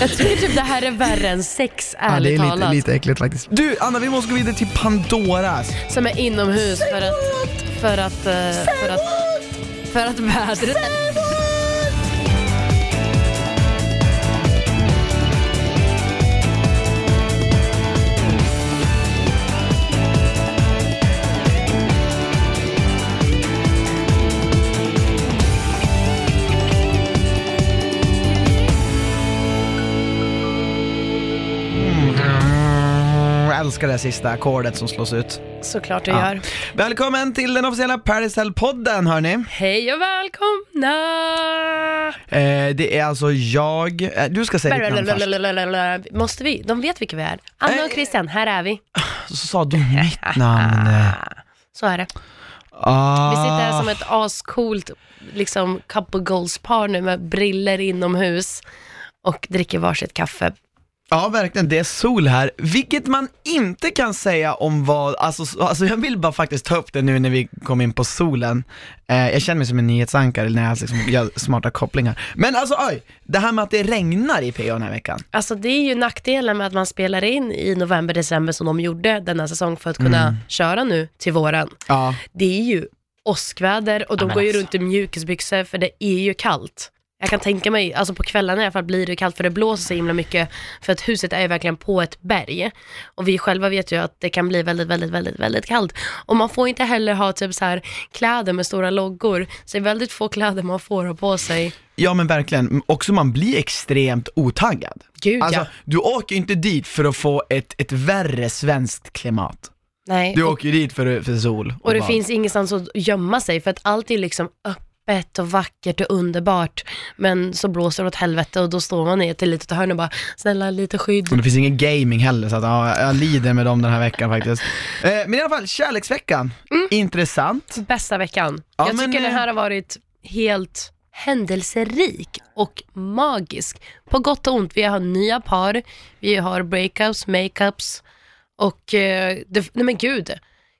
Jag tycker typ det här är värre än sex, Ja, det ärligt är lite, talat. lite äckligt faktiskt. Du, Anna vi måste gå vidare till Pandoras. Som är inomhus för att, för att, eh, för att, för att vädret... älskar det sista ackordet som slås ut. Såklart Ja. gör. Välkommen till den officiella Paradise Hotel-podden hörni. Hej och välkomna! Eh, det är alltså jag, eh, du ska säga ditt namn först. Blablabla. Måste vi? De vet vilka vi är. Anna Eh. och Christian, här är vi. Så sa du mitt namn. Så är det. Ah. Vi sitter här som ett ascoolt liksom, couple goals par nu med briller inomhus och dricker varsitt kaffe. Ja, verkligen. Det är sol här, vilket man inte kan säga om vad, alltså, alltså jag vill bara faktiskt ta upp det nu när vi kom in på solen. Eh, jag känner mig som en nyhetsankare när jag liksom gör smarta kopplingar. Men alltså oj, det här med att det regnar i PA den här veckan. Alltså det är ju nackdelen med att man spelar in i november, december som de gjorde denna säsong för att kunna Mm. köra nu till våren. Ja. Det är ju åskväder och de men går ju alltså. runt i mjukisbyxor för det är ju kallt. Jag kan tänka mig, alltså på kvällarna i alla fall blir det kallt för det blåser så himla mycket för att huset är ju verkligen på ett berg. Och vi själva vet ju att det kan bli väldigt, väldigt, väldigt, väldigt kallt. Och man får inte heller ha typ så här kläder med stora loggor. Så det är väldigt få kläder man får ha på sig. Ja men verkligen, också man blir extremt otaggad. Gud Alltså, ja. du åker ju inte dit för att få ett, ett värre svenskt klimat. Nej. Du åker ju dit för, för sol och, och det bad. finns ingenstans att gömma sig för att allt är liksom öppet och vackert och underbart. Men så blåser det åt helvete och då står man i ett litet hörn och bara, snälla lite skydd. Och det finns ingen gaming heller så att ja, jag lider med dem den här veckan faktiskt. Eh, men i alla fall, kärleksveckan. Intressant. bästa veckan. Ja, jag men, tycker eh, det här har varit helt händelserik och magisk. På gott och ont. Vi har nya par, vi har breakups, makeups och, eh, det, nej men gud,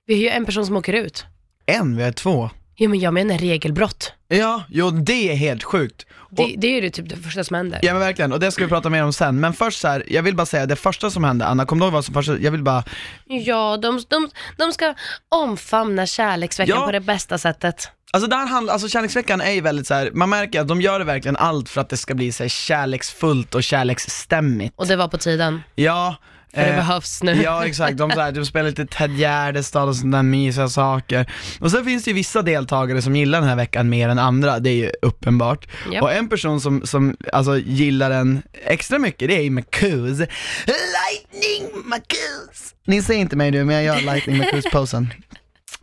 vi har ju en person som åker ut. En, vi har två. Ja men jag menar regelbrott. Ja, jo det är helt sjukt. Och, Det, det är ju det, typ det första som händer. ja men verkligen, och det ska vi prata mer om sen. Men först så här, jag vill bara säga, det första som hände, Anna, kom du ihåg vad som första, jag vill bara, Ja, de, de, de ska omfamna kärleksveckan Ja. på det bästa sättet. Alltså där handlar, alltså kärleksveckan är ju väldigt så här, man märker att de gör verkligen allt för att det ska bli så här kärleksfullt och kärleksstämmigt. Och det var på tiden, Ja. för det eh, behövs nu. Ja exakt, de, så här, de spelar lite Ted Gärdestad och sådana där mysiga saker. Och sen finns det ju vissa deltagare som gillar den här veckan mer än andra, det är ju uppenbart. Japp. Och en person som, som alltså, gillar den extra mycket, det är ju Marcuse. Lightning Marcuse! Ni ser inte mig nu, men jag gör Lightning Marcuse-posen.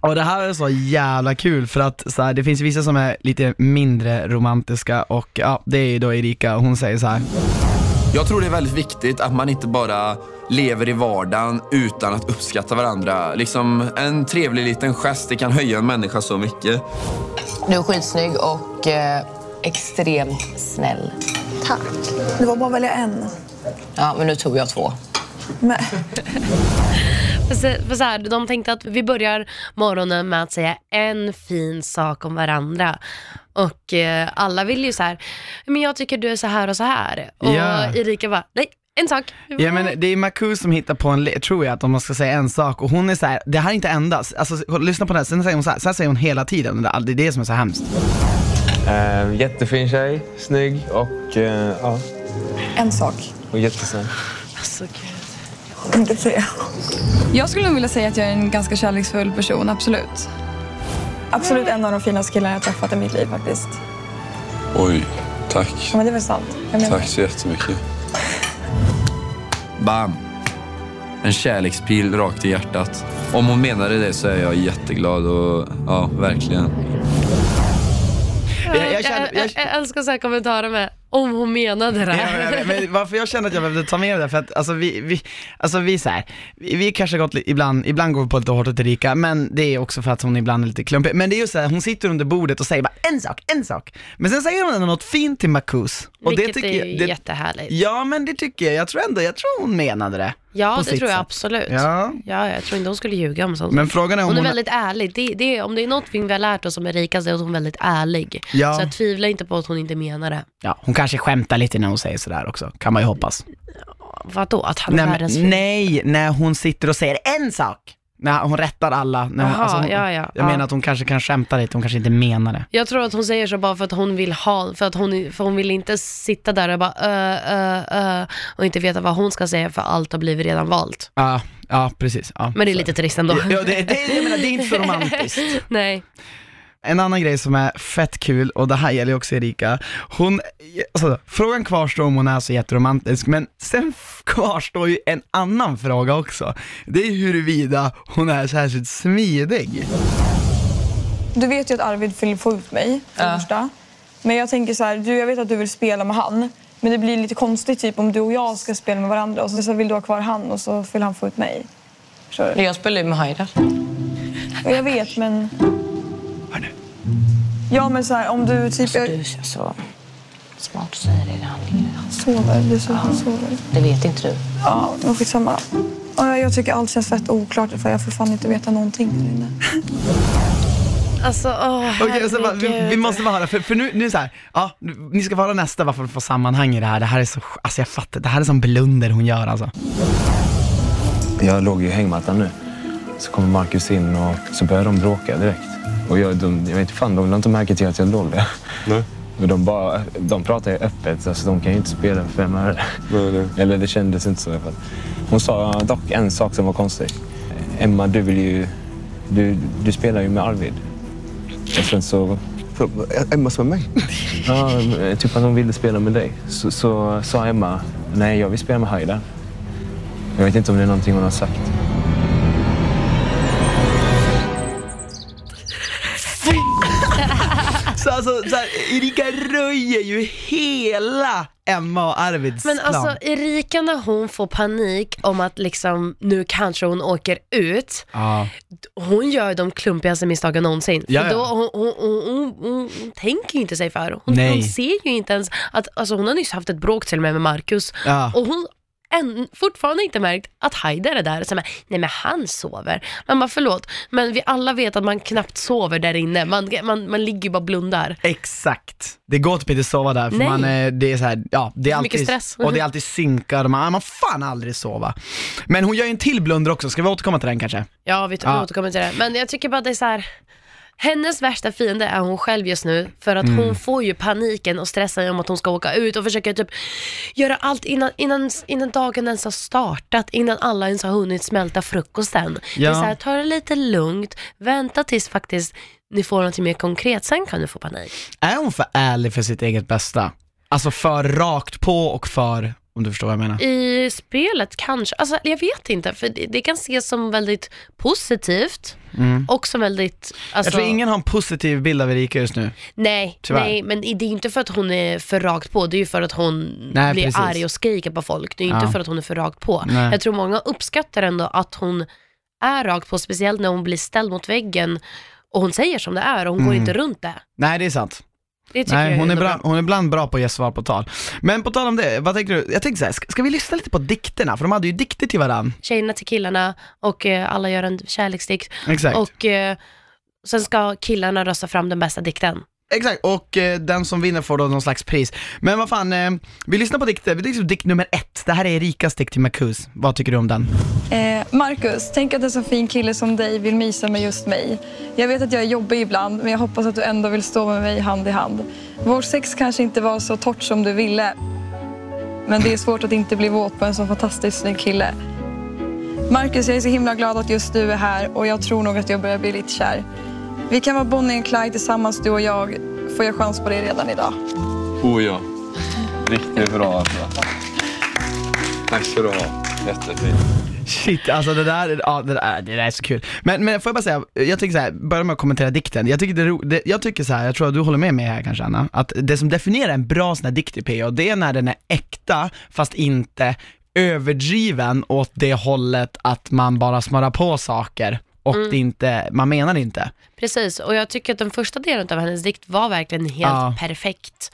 Och det här är så jävla kul för att så här, det finns vissa som är lite mindre romantiska och ja, det är ju då Erika, hon säger så här. Jag tror det är väldigt viktigt att man inte bara lever i vardagen utan att uppskatta varandra. Liksom en trevlig liten gest, det kan höja en människa så mycket. Du är skitsnygg och eh, extremt snäll. Tack. Det var bara att välja en. Ja, men nu tog jag två. För så, här, de tänkte att vi börjar morgonen med att säga en fin sak om varandra. Och eh, alla vill ju så här, men jag tycker du är så här och så här. Och Ja. Erika bara, nej, en sak. Ja men det är Marcus som hittar på en, le- tror jag att om man ska säga en sak och hon är så här, det här är inte endast, alltså lyssna på det här, sen säger hon så här, så här säger hon hela tiden, det är det är det som är så hemskt. Eh, jättefin tjej, snygg och, eh, ja, en sak. och jättesnäll. Alltså, gud. Inte tre. Jag skulle nog vilja säga att jag är en ganska kärleksfull person, absolut. Absolut en av de finaste killarna jag träffat i mitt liv faktiskt. Oj, tack. Ja, men det är väl sant. Jag menar. Tack så jättemycket. Bam! En kärlekspil rakt i hjärtat. Om hon menade det så är jag jätteglad och ja, verkligen. Jag, jag känner, jag, jag, jag älskar så här kommentarer med om hon menade det. Ja, vet, men varför jag känner att jag behövde ta med det, för att alltså vi, vi, alltså vi så här, vi, vi kanske gått ibland, ibland går vi på lite hårt åt Erika, men det är också för att hon ibland är lite klumpig. Men det är ju så här, hon sitter under bordet och säger bara en sak, en sak. Men sen säger hon ändå något fint till Marcus. Och Vilket det tycker är ju jag, det, jättehärligt. Ja men det tycker jag, jag tror ändå, jag tror hon menade det. Ja, det tror jag sätt. absolut. Ja, Ja, jag tror inte hon skulle ljuga om sånt. men frågan är om hon är hon... väldigt ärlig. Det, det, om det är någonting vi har lärt oss som är rikast är att hon är väldigt ärlig. Ja. Så jag tvivlar inte på att hon inte menar det. Ja, hon kanske skämtar lite när hon säger sådär också, kan man ju hoppas. Vadå? Att han är Nej, världens nej, när hon sitter och säger en sak. När hon rättar alla. När hon, Jaha, alltså hon, ja, ja, Jag ja. menar att hon kanske kan skämta lite, hon kanske inte menar det. Jag tror att hon säger så bara för att hon vill ha, för att hon, för hon vill inte sitta där och bara ö, ö, ö, och inte veta vad hon ska säga för allt har blivit redan valt. Ja, ja precis. Ja, Men det är så lite trist ändå. Ja, det, det, jag menar, det är inte så romantiskt. Nej. En annan grej som är fett kul, och det här gäller också Erika, hon, alltså, frågan kvarstår om hon är så jätteromantisk, men sen kvarstår ju en annan fråga också. Det är huruvida hon är särskilt smidig. Du vet ju att Arvid vill få ut mig, för det första. Men jag tänker så här, du, jag vet att du vill spela med han. Men det blir lite konstigt typ om du och jag ska spela med varandra och så, vill du ha kvar han och så vill han få ut mig. Förstår du? Jag spelar ju med Haidar. Och jag vet men... Hör nu. Ja men så här, om du typ... Du Jag är så smart och säger det. Han sover, du så han sover. Det vet inte du. Ja, men skitsamma. Ja, jag tycker allt känns fett oklart för jag får fan inte veta någonting här inne. Alltså, åh Okej, så bara, vi, vi måste bara höra, för, för nu, nu så här, ja, ni ska få höra nästa bara för att få sammanhang i det här. Det här är så, alltså jag fattar, det här är som blunder hon gör alltså. Jag låg i hängmattan nu. Så kommer Marcus in och så börjar de bråka direkt. Och jag, de, jag vet inte fan, de lade inte märke till att jag låg där. Nej. Men de, bara, de pratar ju öppet, alltså de kan ju inte spela för fem öre. Nej, nej. Eller det kändes inte så i alla fall. Hon sa dock en sak som var konstig. Emma, du vill ju... Du, du spelar ju med Arvid. Och sen så... Emma som är mig? Ja, typ att hon ville spela med dig. Så, så sa Emma, nej jag vill spela med Haidar. Jag vet inte om det är någonting hon har sagt. Alltså, så här, Erika röjer ju hela Emma och Arvids Men plan. alltså Erika när hon får panik om att liksom nu kanske hon åker ut, ja. hon gör de klumpigaste misstagen någonsin. Ja, För ja. då, hon, hon, hon, hon, hon, hon tänker ju inte sig för. Hon, Nej. hon ser ju inte ens att, alltså hon har nyss haft ett bråk till och med med Marcus Ja. och hon än, fortfarande inte märkt att Haider är där. Så man, nej men han sover. Man bara förlåt, men vi alla vet att man knappt sover där inne. Man, man, man ligger ju bara och blundar. Exakt. Det går typ inte att sova där för Nej. man, är- det är så här, ja, det är mycket alltid, stress. och det är alltid synkar och man, man fan aldrig sova. Men hon gör ju en till blunder också, ska vi återkomma till den kanske? Ja, vi, vi Ja. återkommer till det. Men jag tycker bara att det är så här. Hennes värsta fiende är hon själv just nu för att Mm. hon får ju paniken och stressar om att hon ska åka ut och försöker typ göra allt innan, innan, innan dagen ens har startat, innan alla ens har hunnit smälta frukosten. Det är Ja. så här, ta det lite lugnt, vänta tills faktiskt ni får något mer konkret, sen kan du få panik. Är hon för ärlig för sitt eget bästa? Alltså för rakt på och för, om du förstår vad jag menar. I spelet kanske, alltså jag vet inte, för det, det kan ses som väldigt positivt och som väldigt, alltså, Mm. Jag tror ingen har en positiv bild av Erika just nu. Nej, Tyvärr. nej, men det är inte för att hon är för rakt på, det är ju för att hon Nej, blir precis. arg och skriker på folk. Det är ju inte Ja. för att hon är för rakt på. Nej. Jag tror många uppskattar ändå att hon är rakt på, speciellt när hon blir ställd mot väggen och hon säger som det är och hon går inte runt det. Nej det är sant. Det tycker Nej, jag hon är, bra, hon är ibland bra på att ge svar på tal. Men på tal om det, vad tänker du? Jag tänkte så här, ska, ska vi lyssna lite på dikterna? För de hade ju dikter till varandra. Tjejerna till killarna och eh, alla gör en kärleksdikt. Exakt. Och eh, sen ska killarna rösta fram den bästa dikten. Exakt, och eh, den som vinner får då någon slags pris. Men vad fan, eh, vi lyssnar på dikter, eh, vi lyssnar på dikt nummer ett. Det här är Erikas dikt till Marcus. Vad tycker du om den? Eh, Marcus, tänk att en så fin kille som dig vill mysa med just mig. Jag vet att jag är jobbig ibland, men jag hoppas att du ändå vill stå med mig hand i hand. Vårt sex kanske inte var så torrt som du ville. Men det är svårt att inte bli våt på en så fantastiskt snygg kille. Marcus, jag är så himla glad att just du är här och jag tror nog att jag börjar bli lite kär. Vi kan vara Bonnie och Clyde tillsammans, du och jag. Får jag chans på det redan idag? Oh ja. Riktigt bra alltså. Tack ska du ha. Jättefint. Shit, alltså det där, ja, det där, det där är så kul. Men, men får jag bara säga, jag tycker så här, börja med att kommentera dikten. Jag tycker, det, det, jag tycker så här, jag tror att du håller med mig här kanske Anna, att det som definierar en bra sån här dikt i PO, det är när den är äkta, fast inte överdriven åt det hållet att man bara smörar på saker och Mm. det inte, man menar det inte. Precis, och jag tycker att den första delen av hennes dikt var verkligen helt Ja. perfekt.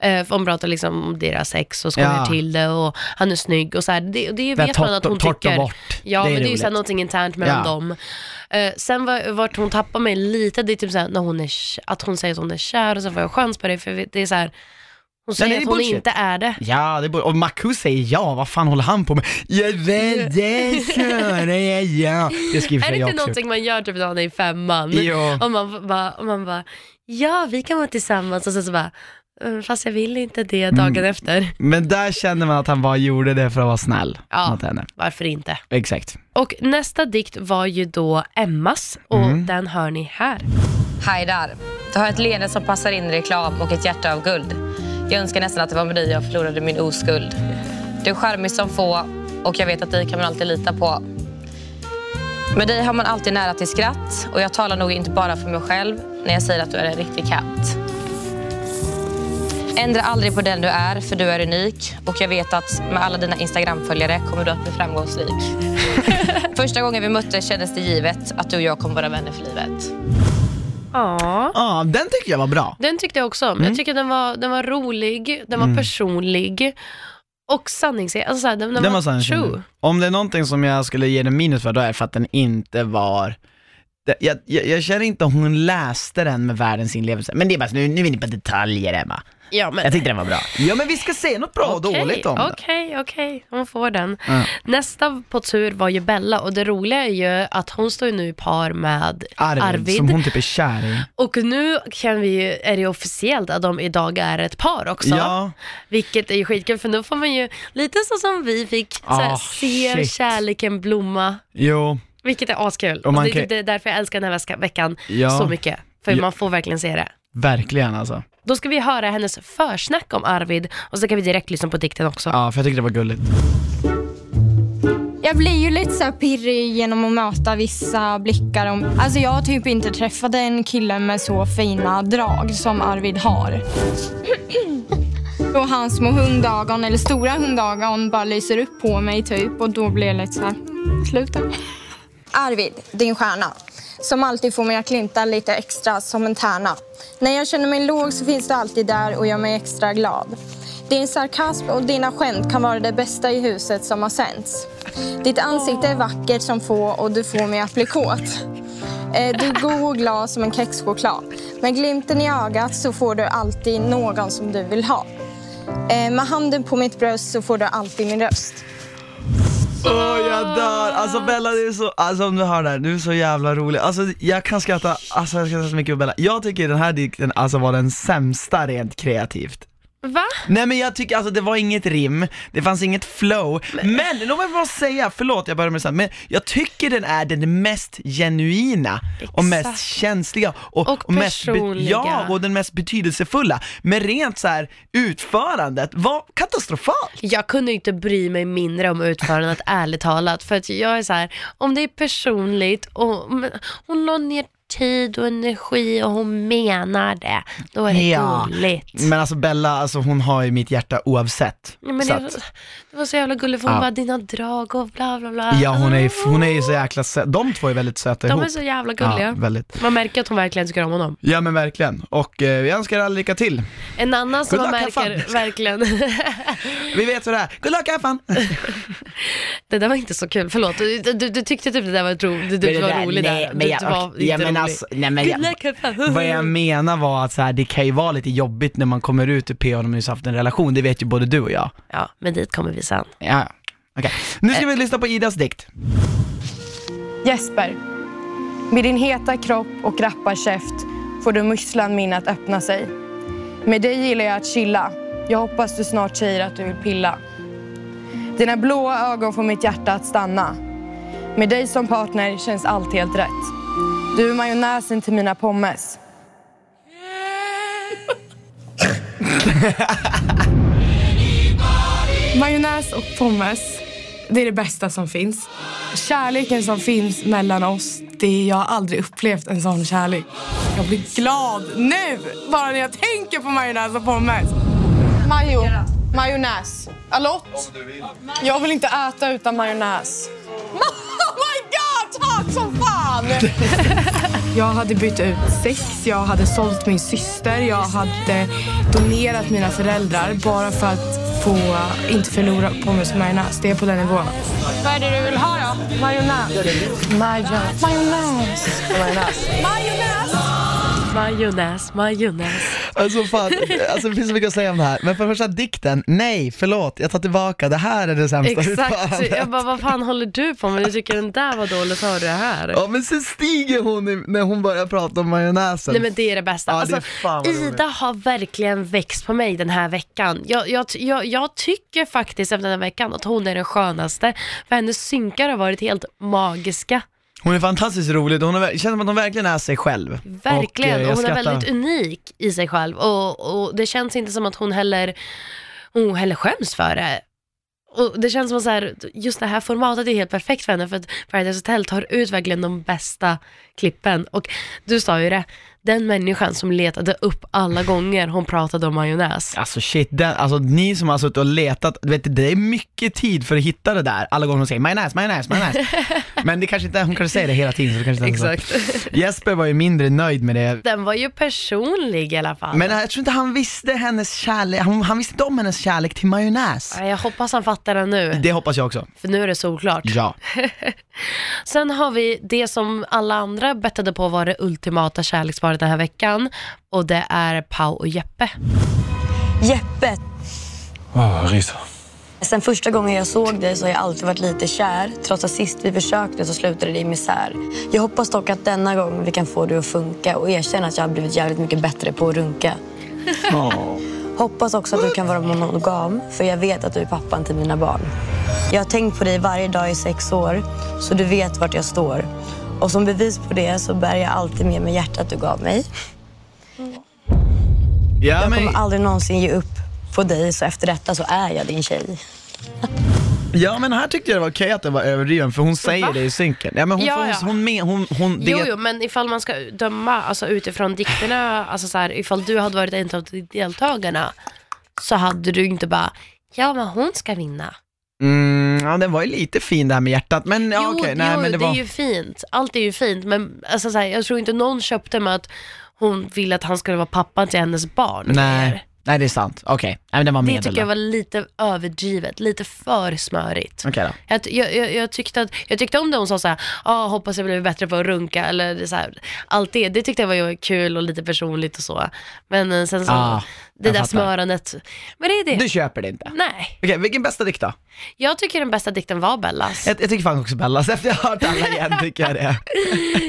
För hon pratar liksom om deras sex och skojar Ja. till det och han är snygg och så här. Det, det vet man att hon torrt och tycker. bort. Ja, Det men det är ju så här roligt. någonting internt mellan Ja. dem. Eh, sen var, vart hon tappar mig lite, det är typ så här, när hon är, att hon säger att hon är kär och så får jag chans på det, för det är så här, hon säger det är att hon bullshit. inte är det. Ja, det borde, och Marcus säger ja, vad fan håller han på med? Jag vet det, köra jag ja. Det skriver Är det jag inte också. någonting man gör typ när man är i femman? Jo. Och man bara, och man bara, ja vi kan vara tillsammans och sen så bara, "Mm, fast jag vill inte det dagen Mm. efter. Men där känner man att han bara gjorde det för att vara snäll Ja. mot henne. Varför inte? Exakt. Och nästa dikt var ju då Emmas och Mm. den hör ni här. Hajdar, du har ett leende som passar in i reklam och ett hjärta av guld. Jag önskar nästan att det var med dig jag förlorade min oskuld. Du är charmig som få och jag vet att dig kan man alltid lita på. Med dig har man alltid nära till skratt och jag talar nog inte bara för mig själv när jag säger att du är en riktig katt. Ändra aldrig på den du är, för du är unik. Och jag vet att med alla dina Instagram-följare kommer du att bli framgångsrik. Första gången vi möttes kändes det givet att du och jag kommer vara vänner för livet. Ja. Ja, den tycker jag var bra. Den tyckte jag också. Mm. Jag tycker den var, den var rolig, den var personlig och sanningsenlig. Alltså den, den, Den var, var true. Om det är någonting som jag skulle ge den minus för, då är det för att den inte var jag, jag, jag känner inte att hon läste den med världens inlevelse, men det är bara, nu, nu är ni på detaljer Emma. Ja, men... Jag tyckte den var bra. Ja men vi ska se något bra och Okej, dåligt om det. Okej, okej, hon får den. Ja. Nästa på tur var ju Bella och det roliga är ju att hon står ju nu i par med Arvid, Arvid. som hon typ är kär i. Och nu kan vi ju, är det ju officiellt att de idag är ett par också. Ja, Vilket är ju skitkul för nu får man ju, lite så som vi fick, så här, Ah, se shit. kärleken blomma. jo, Vilket är askul. Och Och, man det, kan- det är därför jag älskar den här veckan Ja. så mycket. För Ja. man får verkligen se det. verkligen alltså. Då ska vi höra hennes försnack om Arvid och så kan vi direkt lyssna på dikten också. Ja, för jag tyckte det var gulligt. Jag blir ju lite så här pirrig genom att möta vissa blickar. Om, alltså jag har typ inte träffat en kille med så fina drag som Arvid har. Och hans små hundögon, eller stora hundögon, bara lyser upp på mig typ och då blir jag lite så här, sluta. Arvid, din stjärna, som alltid får mig att glimta lite extra som en tärna. När jag känner mig låg så finns du alltid där och gör mig extra glad. Din sarkasm och dina skämt kan vara det bästa i huset som har sänts. Ditt ansikte är vackert som få och du får mig att bli kåt. Eh, du är god och glad som en kexchoklad. Med glimten i ögat så får du alltid någon som du vill ha. Eh, med handen på mitt bröst så får du alltid min röst. Åh jag dör! Alltså Bella du är så, alltså om du hör det här, du är så jävla rolig. Alltså jag kan skratta, alltså jag skrattar så mycket på Bella. Jag tycker den här dikten alltså var den sämsta rent kreativt. Va? Nej men jag tycker alltså det var inget rim, det fanns inget flow, men, låt mig bara säga, förlåt jag börjar med sen, men jag tycker den är den mest genuina och mest Exakt. känsliga och, Och mest be- personliga. ja, och den mest betydelsefulla. Men rent så här utförandet var katastrofalt. Jag kunde inte bry mig mindre om utförandet ärligt talat. För att jag är så här, om det är personligt och men hon la ner tid och energi och hon menar det, då är det Ja. gulligt. Men alltså Bella, alltså hon har ju mitt hjärta oavsett. Ja, men det, att- det var så jävla gulligt för hon Ja. bara, dina drag och bla bla bla. Ja hon är, ju- hon är ju så jäkla söt, de två är väldigt söta De ihop. är så jävla gulliga. Ja, väldigt. Man märker att hon verkligen tycker om honom. Ja men verkligen, och eh, vi önskar alla lycka till. En annan som man märker verkligen, Vi vet hur det är. Good luck, fun! det där var inte så kul, förlåt. Du, du, du tyckte typ det där var, tro, du, du, var där- rolig nej, där. men jag- du var inte men. Alltså, nej, men jag-. Vad jag menar var att så här, det kan ju vara lite jobbigt när man kommer ut ur PA och de nyss haft en relation, det vet ju både du och jag. Ja, men dit kommer vi sen. Ja, okej. Nu ska vi lyssna på Idas dikt. Jesper, med din heta kropp och rappa käft får du musslan min att öppna sig. Med dig gillar jag att chilla. Jag hoppas du snart säger att du vill pilla. Dina blåa ögon får mitt hjärta att stanna. Med dig som partner känns allt helt rätt. Du är majonnäsen till mina pommes. Majonnäs och pommes, det är det bästa som finns. Kärleken som finns mellan oss, det jag har aldrig upplevt en sån kärlek. Jag blir glad nu, bara när jag tänker på majonnäs och pommes. Majo, majonnäs. Alott? Jag vill inte äta utan majonnäs. Som fan! Jag hade bytt ut sex, jag hade sålt min syster, jag hade donerat mina föräldrar bara för att få inte förlora på mig som majonnäs. Det är på den nivån. Vad är det du vill ha då? Majonnäs. Majonnäs. Majonnäs. Majonnäs, majonnäs, majonnäs. Alltså fan, alltså det finns så mycket att säga om det här. Men för det första dikten, nej förlåt, jag tar tillbaka, det här är det sämsta Exakt, jag bara vad fan håller du på med? Du tycker den där var dålig, så har du det här. Ja men sen stiger hon i- när hon börjar prata om majonnäsen. Nej men det är det bästa. Ja, det alltså, är fan vad roligt. Ida har verkligen växt på mig den här veckan. Jag, jag, jag, jag tycker faktiskt efter den här veckan att hon är den skönaste. För hennes synkar har varit helt magiska. Hon är fantastiskt rolig, hon är, ver- känns som att hon verkligen är sig själv. Verkligen, Och, och, eh, jag hon är skrattar. väldigt unik i sig själv. Och, och det känns inte som att hon heller, hon heller skäms för det. Och det känns som att så här, just det här formatet är helt perfekt för henne för att Paradise Hotel tar ut verkligen de bästa klippen. Och du sa ju det, den människan som letade upp alla gånger hon pratade om majonnäs. Alltså shit, den, alltså ni som har suttit och letat, du vet, det är mycket tid för att hitta det där, alla gånger hon säger majonnäs, majonnäs, majonnäs. Men det kanske inte, hon kanske säger det hela tiden så det kanske inte är så. Exakt. Jesper var ju mindre nöjd med det. Den var ju personlig i alla fall. Men jag tror inte han visste hennes kärlek, han, han visste inte om hennes kärlek till majonnäs. Ja, Jag hoppas han fattar det nu, Det hoppas jag också. för nu är det solklart. Ja. Sen har vi det som alla andra bettade på var det ultimata kärleksparet den här veckan och det är Pau och Jeppe. Jeppe, Åh, ryser. sen första gången jag såg dig så har jag alltid varit lite kär. Trots att sist vi försökte så slutade det i misär. Jag hoppas dock att denna gång vi kan få det att funka och erkänna att jag har blivit jävligt mycket bättre på att runka. Hoppas också att du kan vara monogam, för jag vet att du är pappan till mina barn. Jag har tänkt på dig varje dag i sex år, så du vet vart jag står. Och som bevis på det så bär jag alltid med mig hjärtat du gav mig. Ja, Jag men, kommer aldrig någonsin ge upp på dig, så efter detta så är jag din tjej. ja men här tyckte jag det var okej att det var överdriven för hon säger Va? det i synken. Ja men hon, Ja, hon, ja. hon, men, hon, hon det, Jo, jo, men ifall man ska döma alltså, utifrån dikterna, alltså så här, ifall du hade varit en av deltagarna så hade du inte bara, ja men hon ska vinna. Mm, ja den var ju lite fin det här med hjärtat men ja jo, okej, nej jo men det var... är ju fint. Allt är ju fint, men alltså, så här, jag tror inte någon köpte med att hon ville att han skulle vara pappan till hennes barn. Nej, nej det är sant. Okej, nej men den var Det medel tycker jag då. var lite överdrivet, lite för smörigt. Okej då. Jag, jag, jag, jag, tyckte att, jag tyckte om det hon sa såhär, ah, hoppas jag blir bättre på att runka eller det så här, allt det, det tyckte jag var kul och lite personligt och så. Men eh, sen så, Ah, det jag där fattar. smörandet, men det är det. Du köper det inte? Nej, Okej, vilken bästa dikt då? jag tycker den bästa dikten var Bellas. Jag, jag tycker fan också Bellas, efter jag har hört alla igen tycker jag det.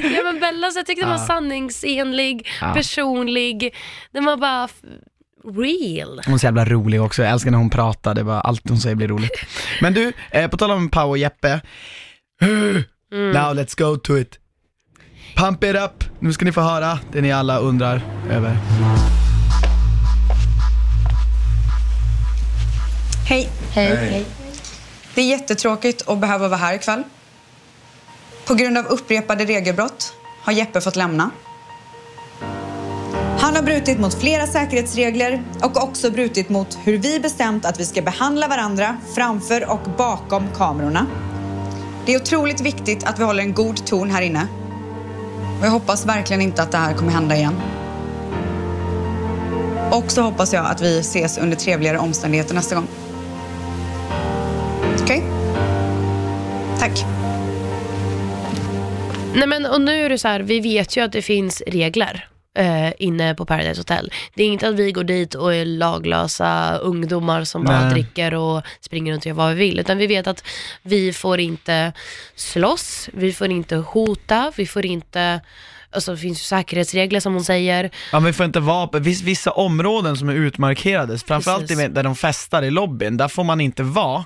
ja men Bellas, jag tyckte den var Ah. sanningsenlig, Ah. personlig, den var bara real. Hon är så jävla rolig också, jag älskar när hon pratar, det var allt hon säger blir roligt. Men du, eh, på tal om Pau och Jeppe, Mm. now let's go to it. Pump it up, nu ska ni få höra det ni alla undrar över. Hej. Hej. Hej. Det är jättetråkigt att behöva vara här ikväll. På grund av upprepade regelbrott har Jeppe fått lämna. Han har brutit mot flera säkerhetsregler och också brutit mot hur vi bestämt att vi ska behandla varandra framför och bakom kamerorna. Det är otroligt viktigt att vi håller en god ton här inne. Och jag hoppas verkligen inte att det här kommer hända igen. Och så hoppas jag att vi ses under trevligare omständigheter nästa gång. Okej? Tack. Nej men och nu är det så här, vi vet ju att det finns regler eh, inne på Paradise Hotel. Det är inte att vi går dit och är laglösa ungdomar som bara Nej. dricker och springer runt och gör vad vi vill, utan vi vet att vi får inte slåss, vi får inte hota, vi får inte Alltså det finns ju säkerhetsregler som hon säger. Ja men vi får inte vara på viss, vissa områden som är utmarkerade, framförallt Precis. i- där de festar i lobbyn, där får man inte vara,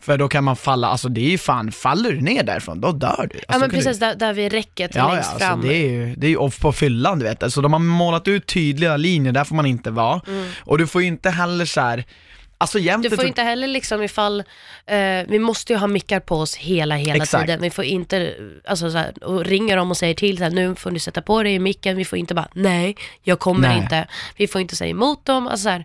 för då kan man falla, alltså det är ju fan, faller du ner därifrån, då dör du. Alltså, ja men kan du- precis där, där vid räcket Ja, ja längst alltså fram. det är ju, det är ju off på fyllan du vet, alltså de har målat ut tydliga linjer, där får man inte vara. Mm. Och du får ju inte heller så här. Alltså Du får inte heller liksom ifall, eh, vi måste ju ha mickar på oss hela, hela Exakt. tiden. Vi får inte, alltså så här, och ringer dem och säger till så här, nu får ni sätta på dig i micken. Vi får inte bara, nej, jag kommer Nej. inte. Vi får inte säga emot dem. Alltså så här,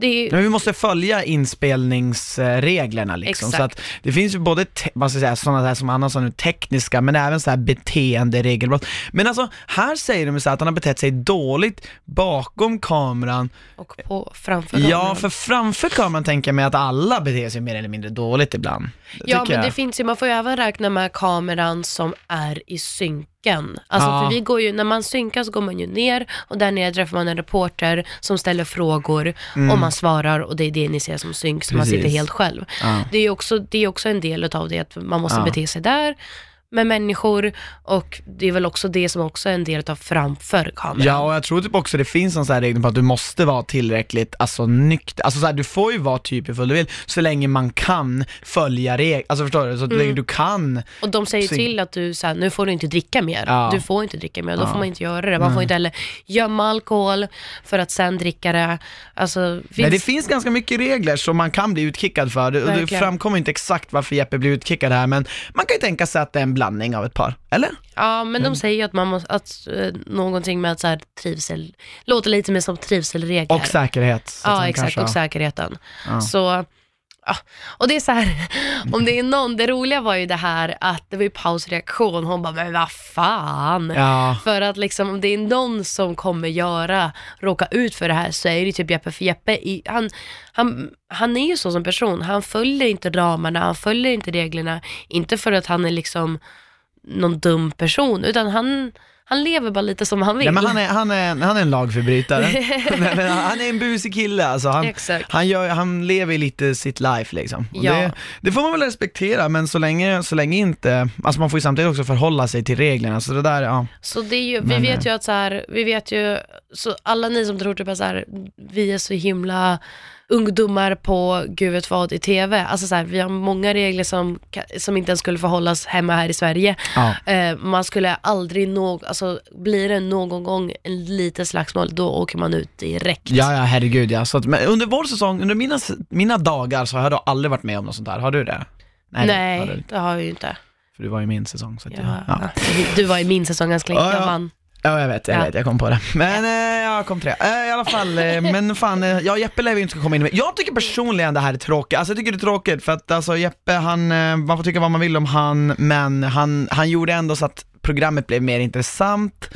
det är Men vi måste följa inspelningsreglerna liksom. Så Exakt. att det finns ju både, vad ska säga, sådana där som Anna sa nu, tekniska, men även så här beteenderegelbrott. Men alltså, här säger de ju så att han har betett sig dåligt bakom kameran. och på framför Ja, kameran. för framför kameran tänker jag mig att alla beter sig mer eller mindre dåligt ibland. Det Ja, men det jag. finns ju, man får ju även räkna med kameran som är i synken. Alltså Ja. för vi går ju, när man synkar så går man ju ner och där nere träffar man en reporter som ställer frågor Mm. och man svarar och det är det ni ser som synk, så man sitter helt själv. Ja. Det är ju också, det är också en del av det, att man måste Ja. bete sig där med människor och det är väl också det som också är en del av framför kameran. Ja, och jag tror typ också det finns en sån här regel på att du måste vara tillräckligt, alltså nykter, alltså så här, du får ju vara typ full du vill, så länge man kan följa regler, alltså förstår du? Så Mm. länge du kan. Och de säger till att du, så här, nu får du inte dricka mer. Ja. Du får inte dricka mer, då Ja. får man inte göra det. Man får Nej. inte heller gömma alkohol för att sen dricka det. Alltså, finns... Men det finns ganska mycket regler som man kan bli utkickad för. Det, det Verkligen. framkommer inte exakt varför Jeppe blir utkickad här, men man kan ju tänka sig att det är en blandning av ett par, eller? Ja, men de säger ju att man måste, att eh, någonting med att så här, trivsel, låter lite mer som trivselregler. Och säkerhet. så att Ja, de exakt, kanske och säkerheten. Ja. Så, ja. Och det är så här, om det är någon, det roliga var ju det här att det var ju pausreaktion, hon bara, men vad fan. Ja. För att liksom, om det är någon som kommer göra, råka ut för det här så är det typ Jeppe, för Jeppe, i, han, han, han är ju så som person, han följer inte ramarna, han följer inte reglerna, inte för att han är liksom någon dum person, utan han, han lever bara lite som han vill. Ja, men han, är, han, är, han är en lagförbrytare. Nej, han är en busig kille alltså. Han, Exakt. han, gör, han lever lite sitt life liksom. Och Ja. det, det får man väl respektera, men så länge, så länge inte, alltså man får ju samtidigt också förhålla sig till reglerna, så det där, ja. Så det är ju, vi Men, vet eh, ju att så här, vi vet ju, så alla ni som tror typ att så här, vi är så himla ungdomar på gud vet vad i TV, alltså så här, vi har många regler som, som inte ens skulle förhållas hemma här i Sverige. Ja. Eh, man skulle aldrig nå, alltså blir det någon gång en liten slagsmål, då åker man ut direkt. Ja, ja herregud ja. Så att, men under vår säsong, under mina, mina dagar så har jag aldrig varit med om något sånt här. Har du det? Nej, det har det har jag ju inte. För du var ju min säsong. Så att Ja. jag, ja. Du var i min säsong ganska länge, Ja, ja. jag vann. Ja jag vet, jag Ja. vet, jag kom på det. Men eh, jag kom tre. Eh, I alla fall, eh, men fan, eh, ja Jeppe lär vi inte ska komma in med. Jag tycker personligen det här är tråkigt, alltså jag tycker det är tråkigt för att alltså Jeppe han, eh, man får tycka vad man vill om han, men han, han gjorde ändå så att programmet blev mer intressant.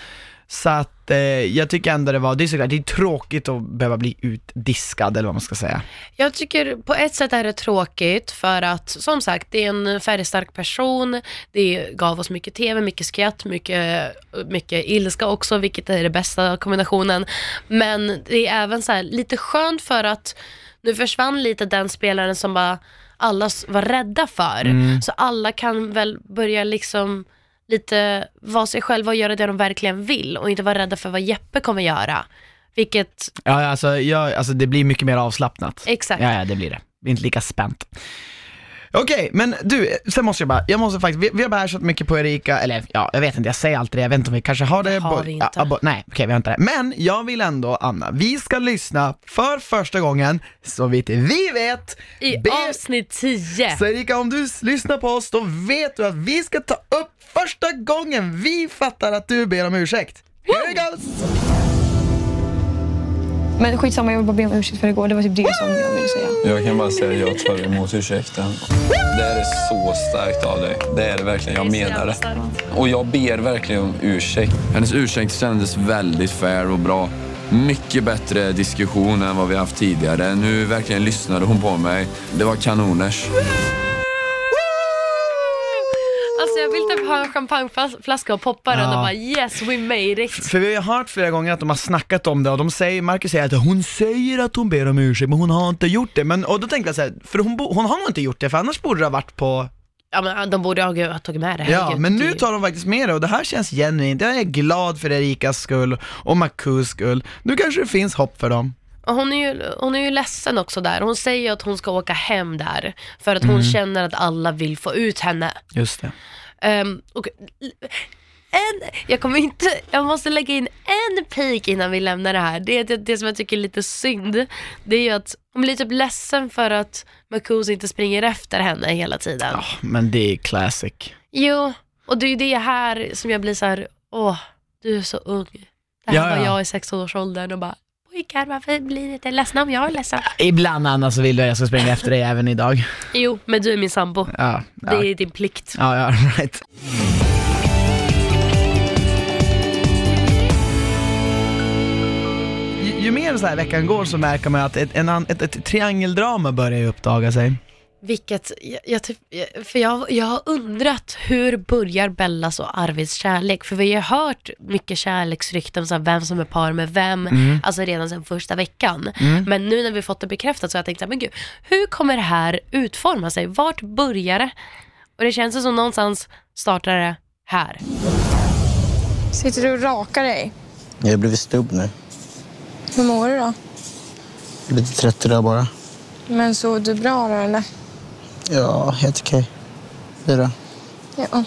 Så att eh, jag tycker ändå det var, det är såklart, det är tråkigt att behöva bli utdiskad eller vad man ska säga. Jag tycker på ett sätt är det tråkigt för att som sagt det är en färgstark person, det gav oss mycket TV, mycket skratt, mycket, mycket ilska också, vilket är den bästa kombinationen. Men det är även så här lite skönt för att nu försvann lite den spelaren som bara alla var rädda för. Mm. Så alla kan väl börja liksom lite vara sig själva och göra det de verkligen vill och inte vara rädda för vad Jeppe kommer göra. Vilket, Ja alltså, jag, alltså det blir mycket mer avslappnat. exakt. Ja, ja det blir det. Det är inte lika spänt. Okej, men du, sen måste jag bara, jag måste faktiskt, vi, vi har bashat mycket på Erika, eller ja, jag vet inte, jag säger alltid det, jag vet inte om vi kanske har det. Det har vi inte. Ja, bo- nej, okej vi har inte det. Men jag vill ändå, Anna, vi ska lyssna för första gången, så vitt vi vet, I avsnitt 10. Så Erika, om du lyssnar på oss, då vet du att vi ska ta upp första gången vi fattar att du ber om ursäkt. Here it goes! Men skitsamma, jag vill bara be om ursäkt för igår. Det var typ det som jag ville säga. Jag kan bara säga att jag tar emot ursäkten. Det här är så starkt av dig. Det är det verkligen. Jag menar det. Och jag ber verkligen om ursäkt. Hennes ursäkt kändes väldigt fair och bra. Mycket bättre diskussion än vad vi haft tidigare. Nu verkligen lyssnade hon på mig. Det var kanoners. Alltså jag vill typ ha en champagneflaska och poppa den Ja. och bara yes we made it. För vi har hört flera gånger att de har snackat om det och de säger, Marcus säger att hon säger att hon ber om ursäkt men hon har inte gjort det. Men, och då tänkte jag så här, för hon, bo, hon har nog inte gjort det för annars borde det ha varit på Ja men de borde ha tagit med det. Ja, herregud. men nu ju- tar de faktiskt med det och det här känns genuint. Jag är glad för Erikas skull och Makus skull. Nu kanske det finns hopp för dem. Och hon, är ju, hon är ju ledsen också där. Hon säger att hon ska åka hem där för att hon Mm. känner att alla vill få ut henne. Just det. Ehm, och en, jag kommer inte, jag måste lägga in en pik innan vi lämnar det här. Det, är det, det som jag tycker är lite synd, det är ju att hon blir typ ledsen för att Marcus inte springer efter henne hela tiden. Men det är classic. Jo, och det är ju det här som jag blir så här: åh, du är så ung. Det här Ja, var ja. jag i 16-årsåldern och bara, Rickard, varför blir ni inte ledsna om jag är ledsen? Ibland Anna så vill du att jag ska springa efter dig även idag. Jo, men du är min sambo. Ja, Det ja. är din plikt. Ja, ja, right. Ju, ju mer så här veckan går så märker man att ett, en, ett, ett triangeldrama börjar uppdaga sig. Vilket, jag, jag, typ, jag- för jag, jag har undrat hur börjar Bellas och Arvids kärlek? För vi har hört mycket kärleksrykten, så här, vem som är par med vem, Mm. alltså redan sedan första veckan. Mm. Men nu när vi fått det bekräftat så har jag tänkt, så här, men gud, hur kommer det här utforma sig? Vart börjar det? Och det känns som någonstans startar det här. Sitter du och rakar dig? Jag har blivit stubb nu. Hur mår du då? Lite trött idag bara. Men sov du bra då eller? Ja, helt okej. Du då? Ja.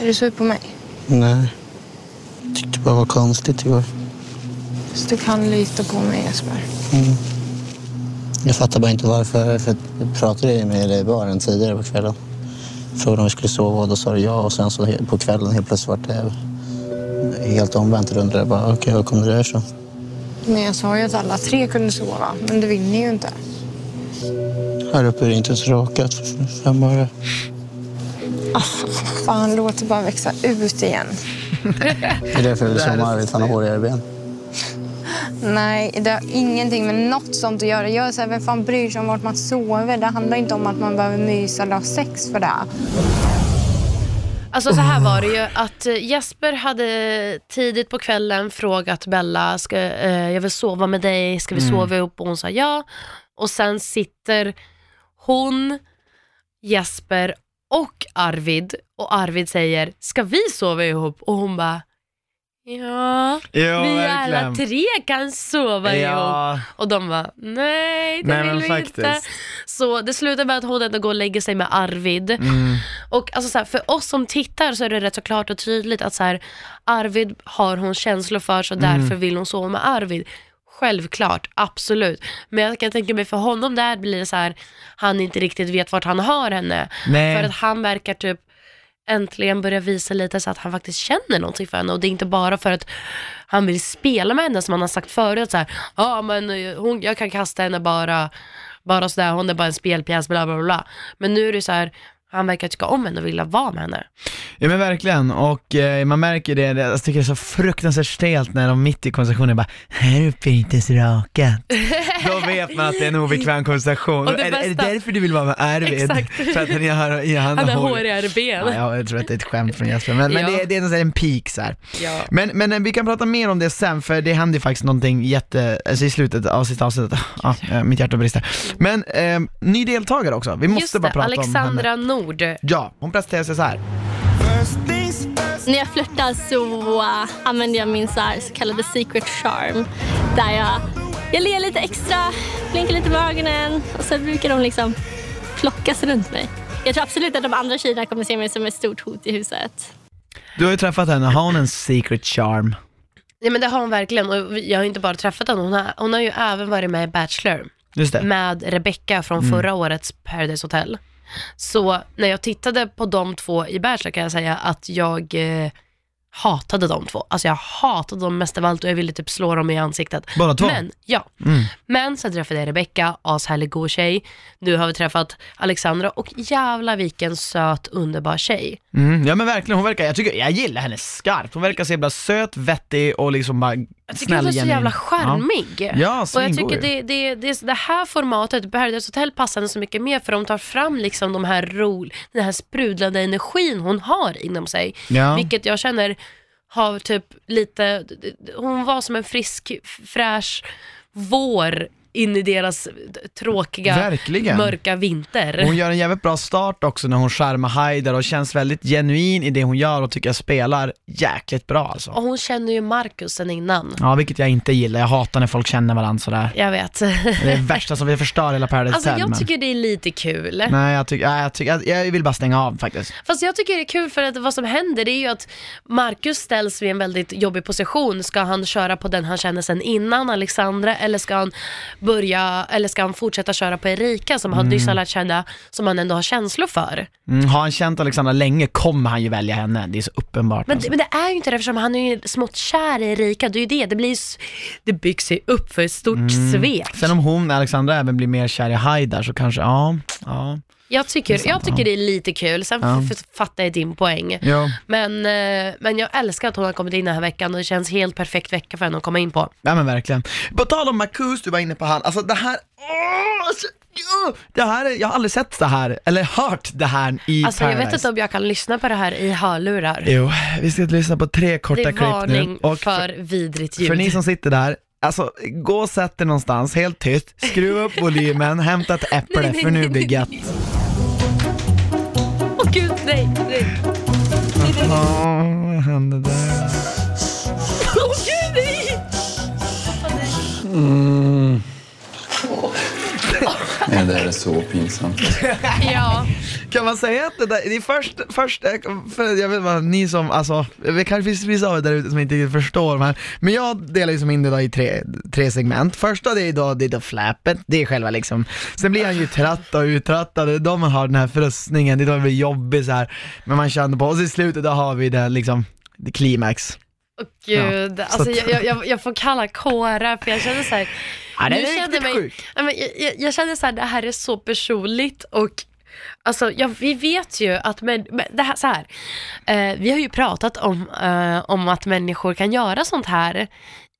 Är du sur på mig? Nej. Tyckte bara det var konstigt igår. Så du kan lita på mig Jesper. Mm. Jag fattar bara inte varför. För jag pratade med dig i baren tidigare på kvällen. Frågade om vi skulle sova och då sa du ja. Och sen så på kvällen helt plötsligt var det helt omvänt. Och undrade bara, okej, vad kom det där ifrån? Men jag sa ju att alla tre kunde sova. Men det vill ni ju inte. Här uppe är det inte ens rakat för fem öre. Fan, låt det bara växa ut igen. Det är därför jag vill sova med Arvid, han har hårigare ben. Nej, det har ingenting med något sånt att göra. Jag är så här, vem fan bryr sig om vart man sover? Det handlar inte om att man behöver mysa eller ha sex för det. Alltså så här var det ju att eh, Jesper hade tidigt på kvällen frågat Bella, ska, eh, jag vill sova med dig, ska vi Mm. sova ihop? Och hon sa ja. Och sen sitter hon, Jesper och Arvid och Arvid säger, ska vi sova ihop? Och hon bara, ja, Jo, vi alla verkligen. tre kan sova Ja. ihop. Och de bara, nej det Nej, vill vi inte. faktiskt. Så det slutar med att hon ändå går och lägger sig med Arvid. Mm. Och alltså så här, för oss som tittar så är det rätt så klart och tydligt att så här, Arvid har hon känslor för så Mm. därför vill hon sova med Arvid. Självklart, absolut. Men jag kan tänka mig för honom där blir det så här, han inte riktigt vet vart han har henne. Nej. För att han verkar typ äntligen börja visa lite så att han faktiskt känner någonting för henne och det är inte bara för att han vill spela med henne som han har sagt förut så här, ja men eh, hon, jag kan kasta henne bara, bara sådär, hon är bara en spelpjäs, bla bla bla. Men nu är det så här, han verkar tycka om henne och vilja vara med henne. Ja men verkligen, och eh, man märker det, det- jag tycker det är så fruktansvärt stelt när de mitt i konversationen bara Här uppe är det inte ens rakat. Då vet man att det är en obekväm konversation. Och det Är, är det bästa- därför du vill vara med Arvid? Exakt. För att han, har, ja, han, Han har hår- hårigare ben. Ja, jag tror att det är ett skämt från Jesper, men, men Ja. det, är- det är en, en peak så här. Ja. Men, men eh, vi kan prata mer om det sen, för det händer ju faktiskt någonting jätte, alltså i slutet av sista avsnittet, ja, eh, mitt hjärta brister. Men, eh, ny deltagare också, vi måste Just bara det, prata om henne. Nord. Ja, hon presenterar sig så här. När jag flörtar så uh, använder jag min så, här, så kallade secret charm. Där jag, jag ler lite extra, blinkar lite med ögonen och så brukar de liksom plockas runt mig. Jag tror absolut att de andra tjejerna kommer se mig som ett stort hot i huset. Du har ju träffat henne, har hon en secret charm? Ja men det har hon verkligen och jag har inte bara träffat henne, hon har, hon har ju även varit med i Bachelor. Just det. Med Rebecca från Mm. förra årets Paradise Hotel. Så när jag tittade på de två i Bachelor kan jag säga att jag eh, hatade de två. Alltså jag hatade dem mest av allt och jag ville typ slå dem i ansiktet. Båda två? Men, ja. Mm. Men sen träffade jag Rebecca, ashärlig god tjej. Nu har vi träffat Alexandra och jävla vilken söt underbar tjej. Mm, ja men verkligen, hon verkar, jag, tycker, jag gillar henne skarpt. Hon verkar så jävla söt, vettig och liksom bara Jag tycker snäll hon är så jävla charmig. Ja, och svingod jag tycker det, det, det, det här formatet, Paradise Hotel, passar henne så mycket mer för de tar fram liksom de här ro, den här sprudlande energin hon har inom sig. Ja. Vilket jag känner har typ lite, hon var som en frisk, fräsch vår in i deras tråkiga, Verkligen. mörka vinter. Och Hon gör en jävligt bra start också när hon charmar Haider och känns väldigt genuin i det hon gör och tycker jag spelar jäkligt bra alltså. Och hon känner ju Marcus sen innan. Ja, vilket jag inte gillar. Jag hatar när folk känner varandra sådär. Jag vet. Det är det värsta som vi förstör hela Paradise Alltså jag tycker det är lite kul. Nej, jag, tycker, jag, tycker, jag vill bara stänga av faktiskt. Fast jag tycker det är kul för att vad som händer det är ju att Marcus ställs vid en väldigt jobbig position. Ska han köra på den han känner sen innan Alexandra eller ska han börja, eller ska han fortsätta köra på Erika som han Mm. nyss har lärt känna, som han ändå har känslor för? Mm, har han känt Alexandra länge kommer han ju välja henne, det är så uppenbart. Men, alltså. men det är ju inte det eftersom han är ju smått kär i Erika, det är ju det, det blir ju s- det byggs ju upp för ett stort Mm. svek. Sen om hon, Alexandra, även blir mer kär i Haidar så kanske, ja, ja. Jag tycker, Det är sant, jag tycker det är lite kul, sen Ja. fattar jag din poäng. Ja. Men, eh, men jag älskar att hon har kommit in den här veckan och det känns helt perfekt vecka för henne att komma in på. Ja men verkligen. På tal om Marcus, du var inne på han, alltså det här, åh, alltså, det här, är- jag har aldrig sett det här, eller hört det här i Alltså jag Paradise. vet inte om jag kan lyssna på det här i hörlurar. Jo, vi ska lyssna på tre det korta är klipp nu. varning Och för vidrigt ljud. för ni som sitter där, alltså gå och sätt er någonstans, helt tyst, skruva upp volymen, hämta ett äpple Nej, nej, för nu blir det gött. Åh gud, nej, nej. Vad hände där? Åh gud, nej! Mm. Det är så pinsamt. Ja. Kan man säga att det där, det är först, först för jag vet vad, ni som, alltså, det kanske finns vissa av er där ute som inte riktigt förstår men, men jag delar ju som in det då i tre, tre segment. Första det är då, det är då fläpet, det är själva liksom, sen blir han ju trött och uttröttad, det är då man har den här frustningen, det är då det blir jobbigt så här. men man känner på, och i slutet då har vi det liksom, det klimax. Gud, Ja, så alltså att- jag, jag- jag, får kalla kårar för jag känner så här, Ja, det är känner mig, jag, jag, jag känner så här, det här är så personligt och Alltså, ja, vi vet ju att men, men det här, så här, eh, vi har ju pratat om, eh, om att människor kan göra sånt här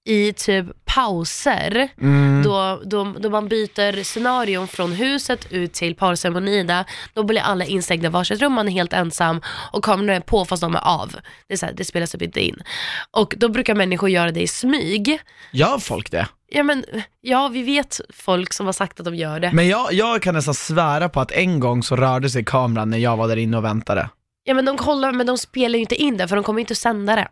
i typ pauser, Mm. då, då, då man byter scenarion från huset ut till parceremonin, där, då blir alla instängda i varsitt rum, man är helt ensam och kamerorna är på fast de är av. Det, är så här, det spelas typ inte in. Och då brukar människor göra det i smyg. Gör folk det? Ja men, ja vi vet folk som har sagt att de gör det. Men jag, jag kan nästan svära på att en gång så rörde sig kameran när jag var där inne och väntade. Ja men de kollar, men de spelar ju inte in det för de kommer inte att sända det.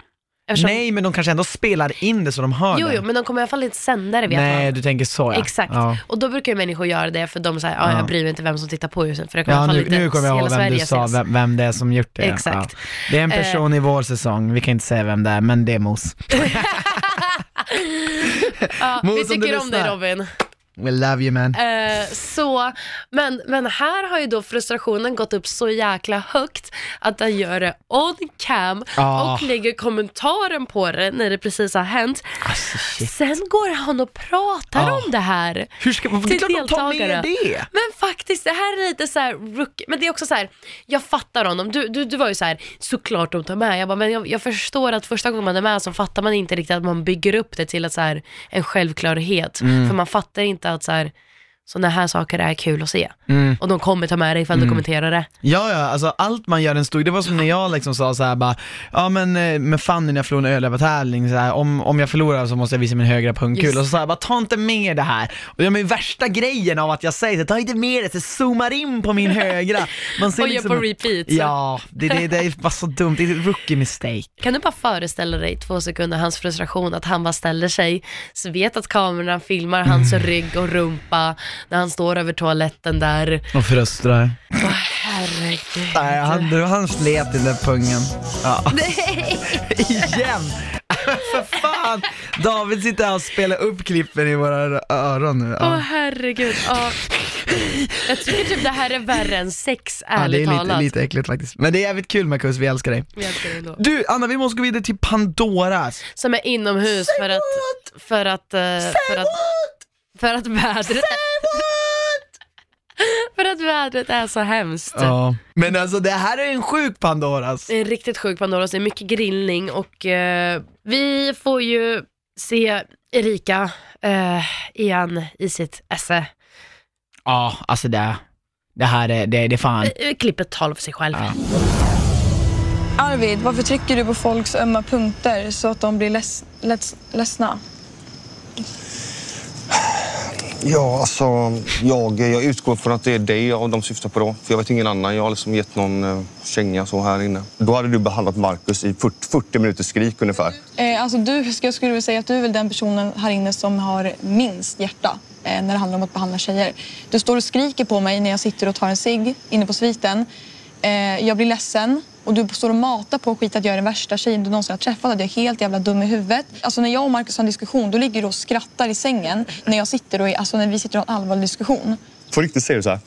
Eftersom- Nej men de kanske ändå spelar in det så de hör Jo, det. jo, men de kommer i alla fall inte sända det vet Nej man. du tänker så ja. Exakt. Ja. Och då brukar ju människor göra det för de säger, ja Ja. jag bryr mig inte vem som tittar på just nu för det kommer i Ja, alla fall nu, inte nu kommer jag ihåg vem Sverige du sa, vem, vem det är som gjort det. Exakt. Det är en person Eh. i vår säsong, vi kan inte säga vem det är, men det är Mos. Ja, vi Mos, tycker om dig. Robin. We love you man. Eh, så, men, men här har ju då frustrationen gått upp så jäkla högt att han gör det on cam Ah. och lägger kommentaren på det när det precis har hänt. Alltså, Sen går han och pratar Ah. om det här Hur ska, det är till klart de tar med deltagare. det. Men faktiskt, det här är lite så här rookie, men det är också så här, jag fattar honom. Du, du, du var ju så här, såklart de tar med. Jag bara, men jag, jag förstår att första gången man är med så fattar man inte riktigt att man bygger upp det till att så här, en självklarhet. Mm. För man fattar inte att så här, sådana här saker är kul att se. Mm. Och de kommer ta med dig ifall du Mm. kommenterar det. Ja, ja, alltså allt man gör en stor, det var som när jag liksom sa så här bara, ja men eh, med Fanny när jag förlorade en överlevnartävling, så här, om, om jag förlorar så måste jag visa min högra pungkula, Just. och så sa jag bara ta inte med det här. Och jag med värsta grejen av att jag säger så, ta inte med det, så zoomar in på min högra. Man Och gör på repeat. Ja, det, det, det är bara så dumt, det är ett rookie mistake. Kan du bara föreställa dig två sekunder hans frustration, att han bara ställer sig, så vet att kamerorna filmar hans Mm. rygg och rumpa när han står över toaletten där. Och frustrar. Åh herregud. Nej, han, han slet i den där pungen. Ja. Nej! Igen! För fan! David sitter här och spelar upp klippen i våra öron nu. Åh Ja. herregud. Ja. Jag tycker typ det här är värre än sex, Ja, det ärligt är lite, talat. lite äckligt faktiskt. Men det är jävligt kul Marcus, vi älskar dig. Vi älskar det ändå. Du, Anna vi måste gå vidare till Pandoras. Som är inomhus för att, för att, eh, för att, för att vädret För att vädret är så hemskt. Ja. Men alltså det här är en sjuk Pandoras. Det är en riktigt sjuk Pandoras, det är mycket grillning och eh, vi får ju se Erika eh, igen i sitt esse. Ja, alltså det, det här är, det, det är fan. Eh, Klippet talar för sig själv. Arvid, varför trycker du på folks ömma punkter så att de blir leds, leds, ledsna? Ja, alltså jag, jag utgår från att det är dig ja, de syftar på då. För jag vet ingen annan. Jag har liksom gett någon eh, känga så här inne. Då hade du behandlat Marcus i 40, 40 minuters skrik ungefär. Eh, alltså du, jag skulle vilja säga att du är väl den personen här inne som har minst hjärta eh, när det handlar om att behandla tjejer. Du står och skriker på mig när jag sitter och tar en cigg inne på sviten. Eh, jag blir ledsen och du står och matar på skit att jag är den värsta tjejen du någonsin har träffat, att jag är helt jävla dum i huvudet. Alltså när jag och Marcus har en diskussion, då ligger du och skrattar i sängen när jag sitter och är, alltså när vi sitter och har en allvarlig diskussion. På riktigt säger du så här?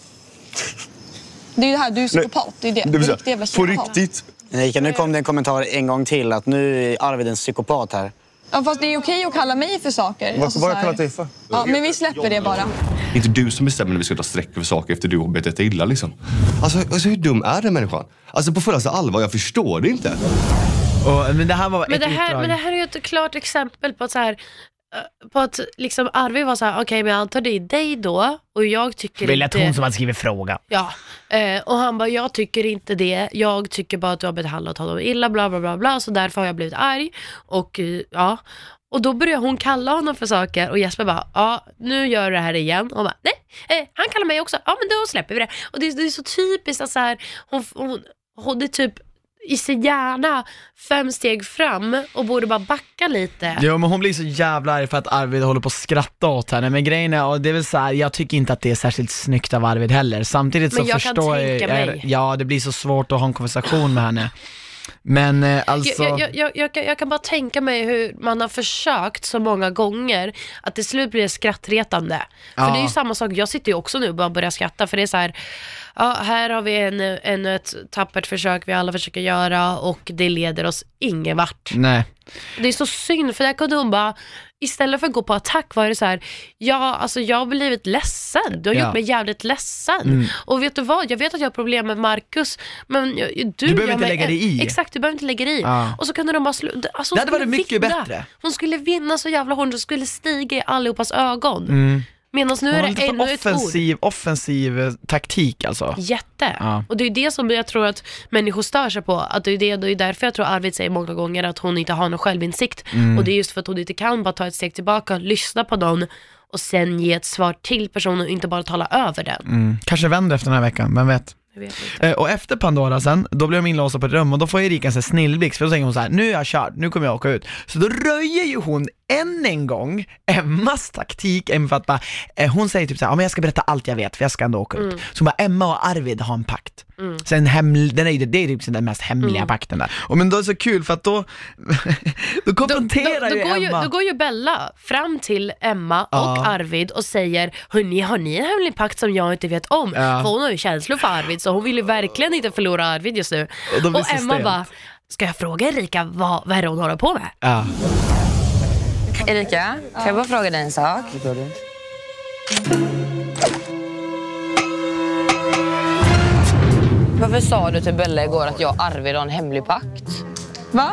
Det är ju det här, du är psykopat. Det är det. Det är säga, riktig jävla på psykopat. riktigt? Erika, nu kom det en kommentar en gång till att nu är Arvid en psykopat här. Ja, fast det är okej att kalla mig för saker. Vad Alltså, jag här- kallat dig för? Ja, men vi släpper det bara. Det är inte du som bestämmer när vi ska ta streck över saker efter du har betett dig illa liksom. Alltså, alltså hur dum är den människan? Alltså på fullaste allvar, jag förstår det inte. Och, men det här var Men det, ett här, men det här är ju ett klart exempel på att så här, på att liksom Arvid var så här, okej men jag antar det är dig då och jag tycker lät inte... hon som hade skrivit fråga. Ja, eh, och han bara, jag tycker inte det, jag tycker bara att du har behandlat honom illa, bla bla bla bla, så därför har jag blivit arg. Och eh, ja, och då börjar hon kalla honom för saker och Jesper bara, ja nu gör du det här igen. Och hon bara, nej, eh, han kallar mig också, ja men då släpper vi det. Och det, är- det är så typiskt att så här, hon, hon, hon det är typ i sin hjärna fem steg fram och borde bara backa lite. Jo men hon blir så jävla arg för att Arvid håller på att skratta åt henne, men grejen är, och det är väl så här, jag tycker inte att det är särskilt snyggt av Arvid heller. Samtidigt så Men jag kan förstår tänka jag, mig. ja det blir så svårt att ha en konversation med henne. Men eh, alltså, Jag, jag, jag, jag, kan, jag kan bara tänka mig hur man har försökt så många gånger att till slut blir det skrattretande. För Ja. det är ju samma sak, jag sitter ju också nu och bara börjar skratta för det är så här, ja här har vi en, en, ett tappert försök vi alla försöker göra och det leder oss ingen vart. nej. Det är så synd för där kunde hon bara, istället för att gå på attack var det så här, ja alltså jag har blivit ledsen, du har Ja. gjort mig jävligt ledsen. Mm. Och vet du vad, jag vet att jag har problem med Marcus, men jag, du, behöver inte lägga dig i. Exakt, du behöver inte lägga dig i. Ja. Och så kunde de bara sluta. Alltså, Det hade varit mycket vinna. bättre. Hon skulle vinna så jävla hårt, hon skulle stiga i allihopas ögon. Mm. Medan nu Hon är det ännu ett ord. offensiv, offensiv eh, taktik alltså. Jätte. Ja. Och det är det som jag tror att människor stör sig på. Att det, är det, det är därför jag tror Arvid säger många gånger att hon inte har någon självinsikt. Mm. Och det är just för att hon inte kan bara ta ett steg tillbaka, lyssna på någon och sen ge ett svar till personen och inte bara tala över den. Mm. Kanske vänder efter den här veckan, vem vet? Jag vet inte. Eh, och efter Pandora sen, då blir de inlåsta på ett rum och då får Erika en sån här snillblixt för då tänker hon så här: nu är jag körd, nu kommer jag åka ut. Så då röjer ju hon än en gång Emmas taktik, för att bara, eh, hon säger typ såhär, ja men jag ska berätta allt jag vet för jag ska ändå åka ut. Mm. Så hon bara, Emma och Arvid har en pakt. Mm. Sen heml- den är, ju- det är typ den mest hemliga Mm. pakten där. Och men då är det så kul för att då, då konfronterar då, ju då, går ju, Emma. då går ju Bella fram till Emma och Ja. Arvid och säger Hörni, har ni en hemlig pakt som jag inte vet om? Ja. För hon har ju känslor för Arvid så hon vill ju verkligen inte förlora Arvid just nu. Och då Och Emma bara, ska jag fråga Erika vad, vad är det hon håller på med? Ja. Erika, kan jag bara fråga dig en sak? Varför sa du till Bella igår att jag och Arvid har en hemlig pakt? Va?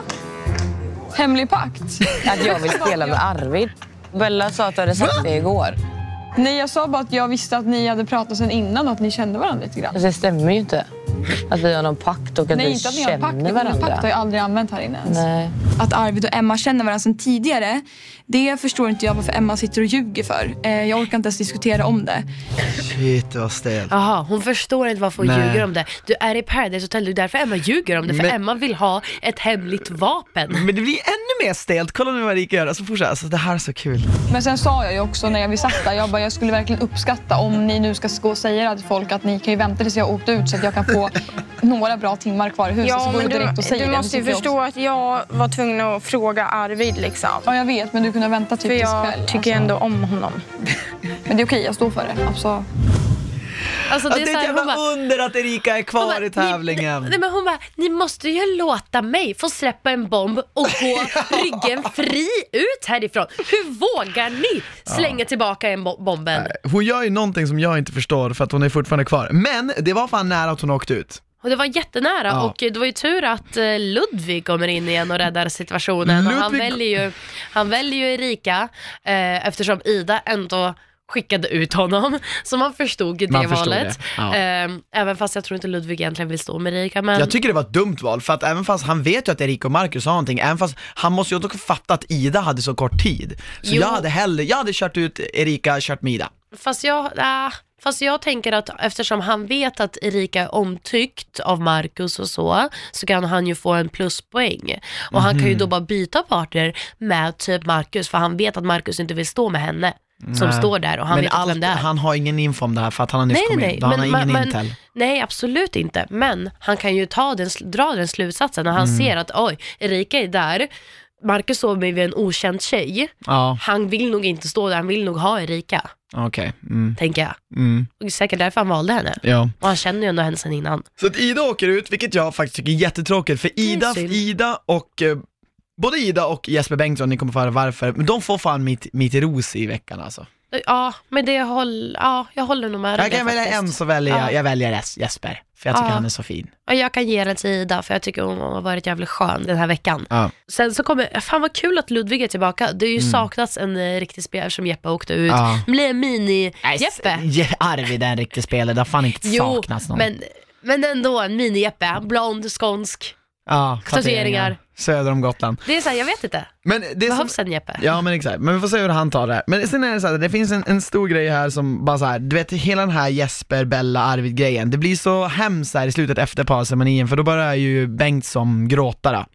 Hemlig pakt? Att jag vill spela med Arvid. Bella sa att du hade sagt det igår. Nej, jag sa bara att jag visste att ni hade pratat sen innan och att ni kände varandra lite grann. Det stämmer ju inte. Att vi har någon pakt och att Nej, vi inte att ni har pakt. känner Ordet varandra. pakt har jag aldrig använt här inne ens. Nej. Att Arvid och Emma känner varandra sedan tidigare, det förstår inte jag varför Emma sitter och ljuger för. Eh, jag orkar inte ens diskutera om det. Shit vad stelt. Jaha, hon förstår inte varför hon Nej. ljuger om det. Du är i Paradise Hotel, det är därför Emma ljuger om det. För Men- Emma vill ha ett hemligt vapen. Men det blir ännu mer stelt, kolla nu vad Erika gör, alltså fortsätt, alltså det här är så kul. Men sen sa jag ju också när vi satt där, jag, bara, jag skulle verkligen uppskatta om ni nu ska gå och säga till folk att ni kan ju vänta tills jag har åkt ut så att jag kan få några bra timmar kvar i huset. så Ja, går men du du, direkt och säger du det. måste ju förstå att jag var tvungen att fråga Arvid liksom. Ja, jag vet, men du kunde vänta typ För jag tycker alltså. ändå om honom. Men det är okej, jag står för det. Alltså. Alltså, det är det är ett jävla bara, under att Erika är kvar bara, i tävlingen. Ni, nej, men hon bara, ni måste ju låta mig få släppa en bomb och gå ryggen fri ut härifrån. Hur vågar ni slänga tillbaka en bo- bomben? Hon gör ju någonting som jag inte förstår för att hon är fortfarande kvar. Men det var fan nära att hon åkte ut. Och det var jättenära Ja. och det var ju tur att eh, Ludvig kommer in igen och räddar situationen. Och han, Ludvig- väljer ju, han väljer ju Erika eh, eftersom Ida ändå skickade ut honom, så man förstod det Man förstod valet. det, ja. Eh, även fast jag tror inte Ludvig egentligen vill stå med Erika. Men... Jag tycker det var ett dumt val, för att även fast han vet ju att Erika och Marcus har någonting, även fast han måste ju dock fatta att Ida hade så kort tid. Så Jo. jag hade hellre, jag hade kört ut Erika, kört med Ida. Fast jag, äh, fast jag tänker att eftersom han vet att Erika är omtyckt av Marcus och så, så kan han ju få en pluspoäng. Och han kan ju Mhm. då bara byta partner med typ Marcus, för han vet att Marcus inte vill stå med henne som Nej. står där och han Men vet allt, vem det är. han har ingen info om det här för att han har nyss Nej, kommit nej, in. Han har ingen men, intel. Nej, absolut inte. Men han kan ju ta den, dra den slutsatsen när han Mm. ser att oj, Erika är där, Marcus sover med en okänd tjej. Ja, Han vill nog inte stå där, han vill nog ha Erika, okej. Mm. tänker jag. Mm. Och det är säkert därför han valde henne. Ja. Och han känner ju ändå henne sedan innan. Så att Ida åker ut, vilket jag faktiskt tycker är jättetråkigt, för Ida. Ida och eh, Både Ida och Jesper Bengtsson, ni kommer få höra varför, men de får fan mitt, mitt ros i veckan alltså. Ja, men det håll, ja, jag håller nog med Jag kan välja en så väljer jag, Ja. jag väljer Jes- Jesper, för jag tycker Ja. han är så fin. Ja, jag kan ge den till Ida, för jag tycker hon har varit jävligt skön den här veckan. Ja. Sen så kommer, fan vad kul att Ludvig är tillbaka. Det har ju Mm. saknats en eh, riktig spelare som Jeppe åkte ut. Ja. Det blir en mini-Jeppe. Je- Arvid är en riktig spelare, det har fan inte Jo, saknats någon. men, men ändå en mini-Jeppe. Blond, skånsk. ja, tatueringar. Söder om Gotland. Det är såhär, jag vet inte. Men det är som, Behövs en Jeppe? Ja men exakt, men vi får se hur han tar det. Men sen är det så här, det finns en, en stor grej här som bara så här, du vet hela den här Jesper, Bella, Arvid grejen, det blir så hemskt här i slutet efter parceremonin för då börjar ju Bengtsson gråta då.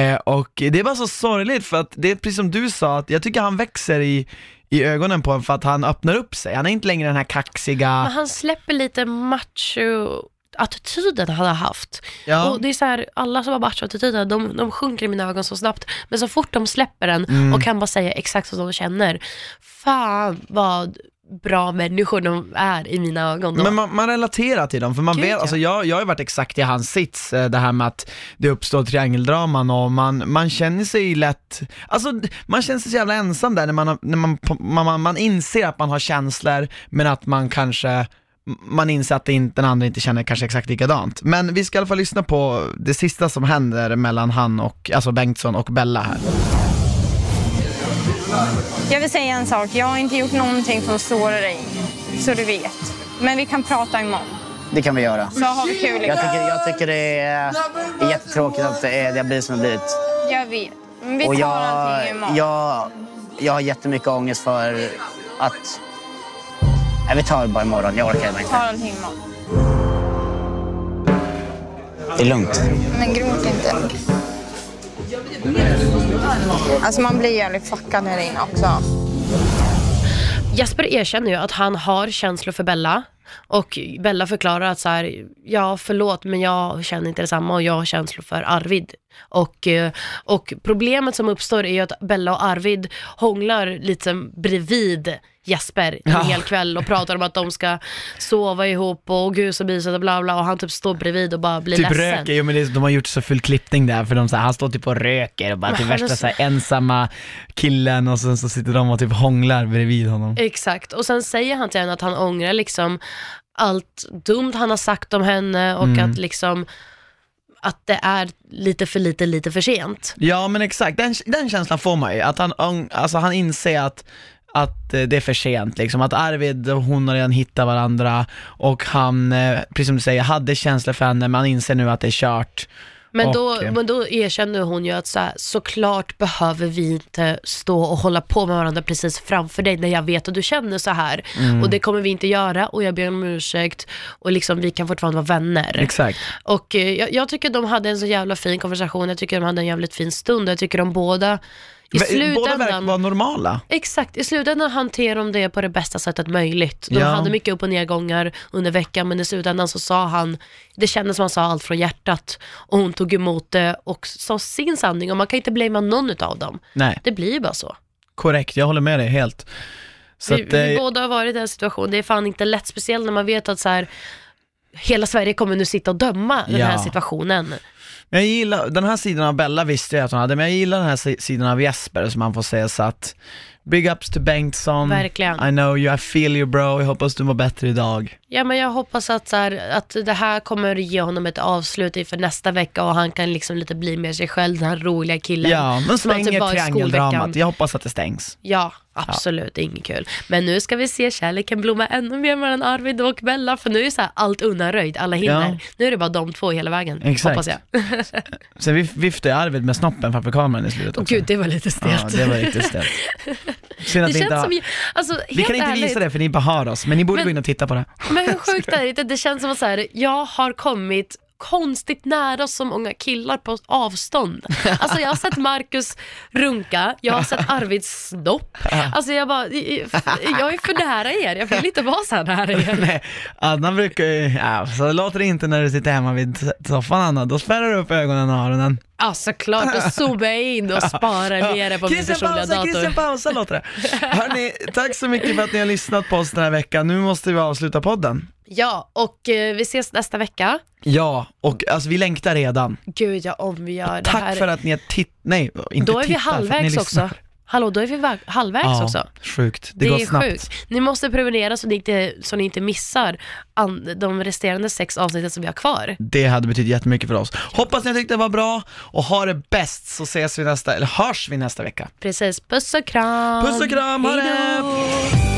Eh, och det är bara så sorgligt för att det är precis som du sa, att jag tycker han växer i, i ögonen på en för att han öppnar upp sig. Han är inte längre den här kaxiga, Men han släpper lite macho attityden han har haft. Ja. Och det är så här, alla som har macho-attityden, de, de sjunker i mina ögon så snabbt. Men så fort de släpper den Mm. och kan bara säga exakt vad de känner, fan vad bra människor de är i mina ögon då. Men man, man relaterar till dem, för man Gud, vet, ja. alltså jag, jag har ju varit exakt i hans sits, eh, det här med att det uppstår triangeldraman och man, man känner sig lätt, alltså man känner sig så jävla ensam där när man, när man, man, man, man inser att man har känslor, men att man kanske man inser att inte, den andra inte känner kanske exakt likadant. Men vi ska i alla fall lyssna på det sista som händer mellan han och, alltså Bengtsson och Bella här. Jag vill säga en sak. Jag har inte gjort någonting för att såra dig. Så du vet. Men vi kan prata imorgon. Det kan vi göra. Så har vi kul Jag tycker, jag tycker det är, är jättetråkigt att det, är, det har blivit som det har blivit. Jag vet. Men vi Och tar jag, allting imorgon. jag, jag har jättemycket ångest för att... Nej, vi tar det bara imorgon. Jag orkar bara Vi inte. tar allting imorgon. Det är lugnt. Men gråt inte. Alltså man blir jävligt fuckad här inne också. Jesper erkänner ju att han har känslor för Bella och Bella förklarar att så här, ja förlåt men jag känner inte detsamma och jag har känslor för Arvid. Och, eh, och problemet som uppstår är ju att Bella och Arvid hånglar lite bredvid Jesper en Ja. hel kväll och pratar om att de ska sova ihop och gud så mysigt och bla bla och han typ står bredvid och bara blir Typ ledsen. röker, jo men det, de har gjort så full klippning där för de så här, han står typ och röker och bara Men är värsta så- så här, ensamma killen och sen så sitter de och typ hånglar bredvid honom. Exakt, och sen säger han till henne att han ångrar liksom allt dumt han har sagt om henne och Mm. att liksom att det är lite för lite, lite för sent. Ja men exakt, den, den känslan får man ju, att han, alltså, han inser att att eh, det är för sent liksom, att Arvid och hon har redan hittat varandra och han, eh, precis som du säger, hade känslor för henne men han inser nu att det är kört. Men, och, då, eh, men då erkänner hon ju att så här, såklart behöver vi inte stå och hålla på med varandra precis framför dig när jag vet att du känner så här. Mm. Och det kommer vi inte göra och jag ber om ursäkt och liksom vi kan fortfarande vara vänner. Exakt. Och jag, jag tycker de hade en så jävla fin konversation, jag tycker de hade en jävligt fin stund, jag tycker de båda i Båda verkar slutändan vara normala. Exakt, i slutändan hanterar de det på det bästa sättet möjligt. De Ja. hade mycket upp och nedgångar under veckan men i slutändan så sa han, det kändes som han sa allt från hjärtat och hon tog emot det och sa sin sanning och man kan inte blamea någon av dem. Nej, Det blir bara så. korrekt, jag håller med dig helt. Så vi, att, eh, vi båda har varit i den situationen, det är fan inte lätt, speciellt när man vet att så här, hela Sverige kommer nu sitta och döma den Ja. här situationen. Men jag gillar, den här sidan av Bella visste jag att hon hade, men jag gillar den här sidan av Jesper som man får säga så att Big ups to Bengtsson, Verkligen. I know you, I feel you bro, jag hoppas du mår bättre idag. Ja men jag hoppas att, så här, att det här kommer ge honom ett avslut inför nästa vecka och han kan liksom lite bli med sig själv, den här roliga killen. Ja, men typ stänger i triangeldramat, jag hoppas att det stängs. Ja, absolut, inget kul. Men nu ska vi se kärleken blomma ännu mer mellan Arvid och Bella, för nu är så här allt undanröjt, alla hinder. Ja. Nu är det bara de två hela vägen, Exakt. hoppas jag. Sen vif- viftade Arvid med snoppen framför kameran i slutet Åh också. gud, det var lite stelt. Ja, det var riktigt stelt. Synd att det vi inte har... som, alltså, Vi kan inte ärligt, visa det för ni bara hör oss, men ni borde Men- gå in och titta på det. Men hur sjukt är det? Det känns som att så här, jag har kommit konstigt nära så många killar på avstånd. Alltså jag har sett Marcus runka, jag har sett Arvids snopp. Alltså jag bara, jag är för nära er, jag vill inte vara så här nära er. Nej, Anna brukar ju, ja, så låter det inte när du sitter hemma vid soffan Anna, då spärrar du upp ögonen och öronen. Ja såklart, då zoomar jag in och sparar ner det på min personliga pausa, dator. Christian pausa låter det. Hörni, tack så mycket för att ni har lyssnat på oss den här veckan. Nu måste vi avsluta podden. Ja, och eh, vi ses nästa vecka. Ja, och alltså vi längtar redan. Gud ja, om vi gör det Tack här. för att ni har tittat, nej inte Då är vi tittat, för att ni halvvägs lyssnar. också. Hallå, då är vi halvvägs Ja, också. sjukt. Det, Det, går är snabbt. sjukt. Ni måste prenumerera så ni inte, så ni inte missar de resterande sex avsnitten som vi har kvar. Det hade betytt jättemycket för oss. Hoppas ni tyckte det var bra och ha det bäst så ses vi nästa, eller hörs vi nästa vecka. Precis, puss och kram! Puss och kram, ha det!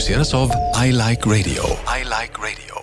Då! Produceras av I Like Radio. I like radio.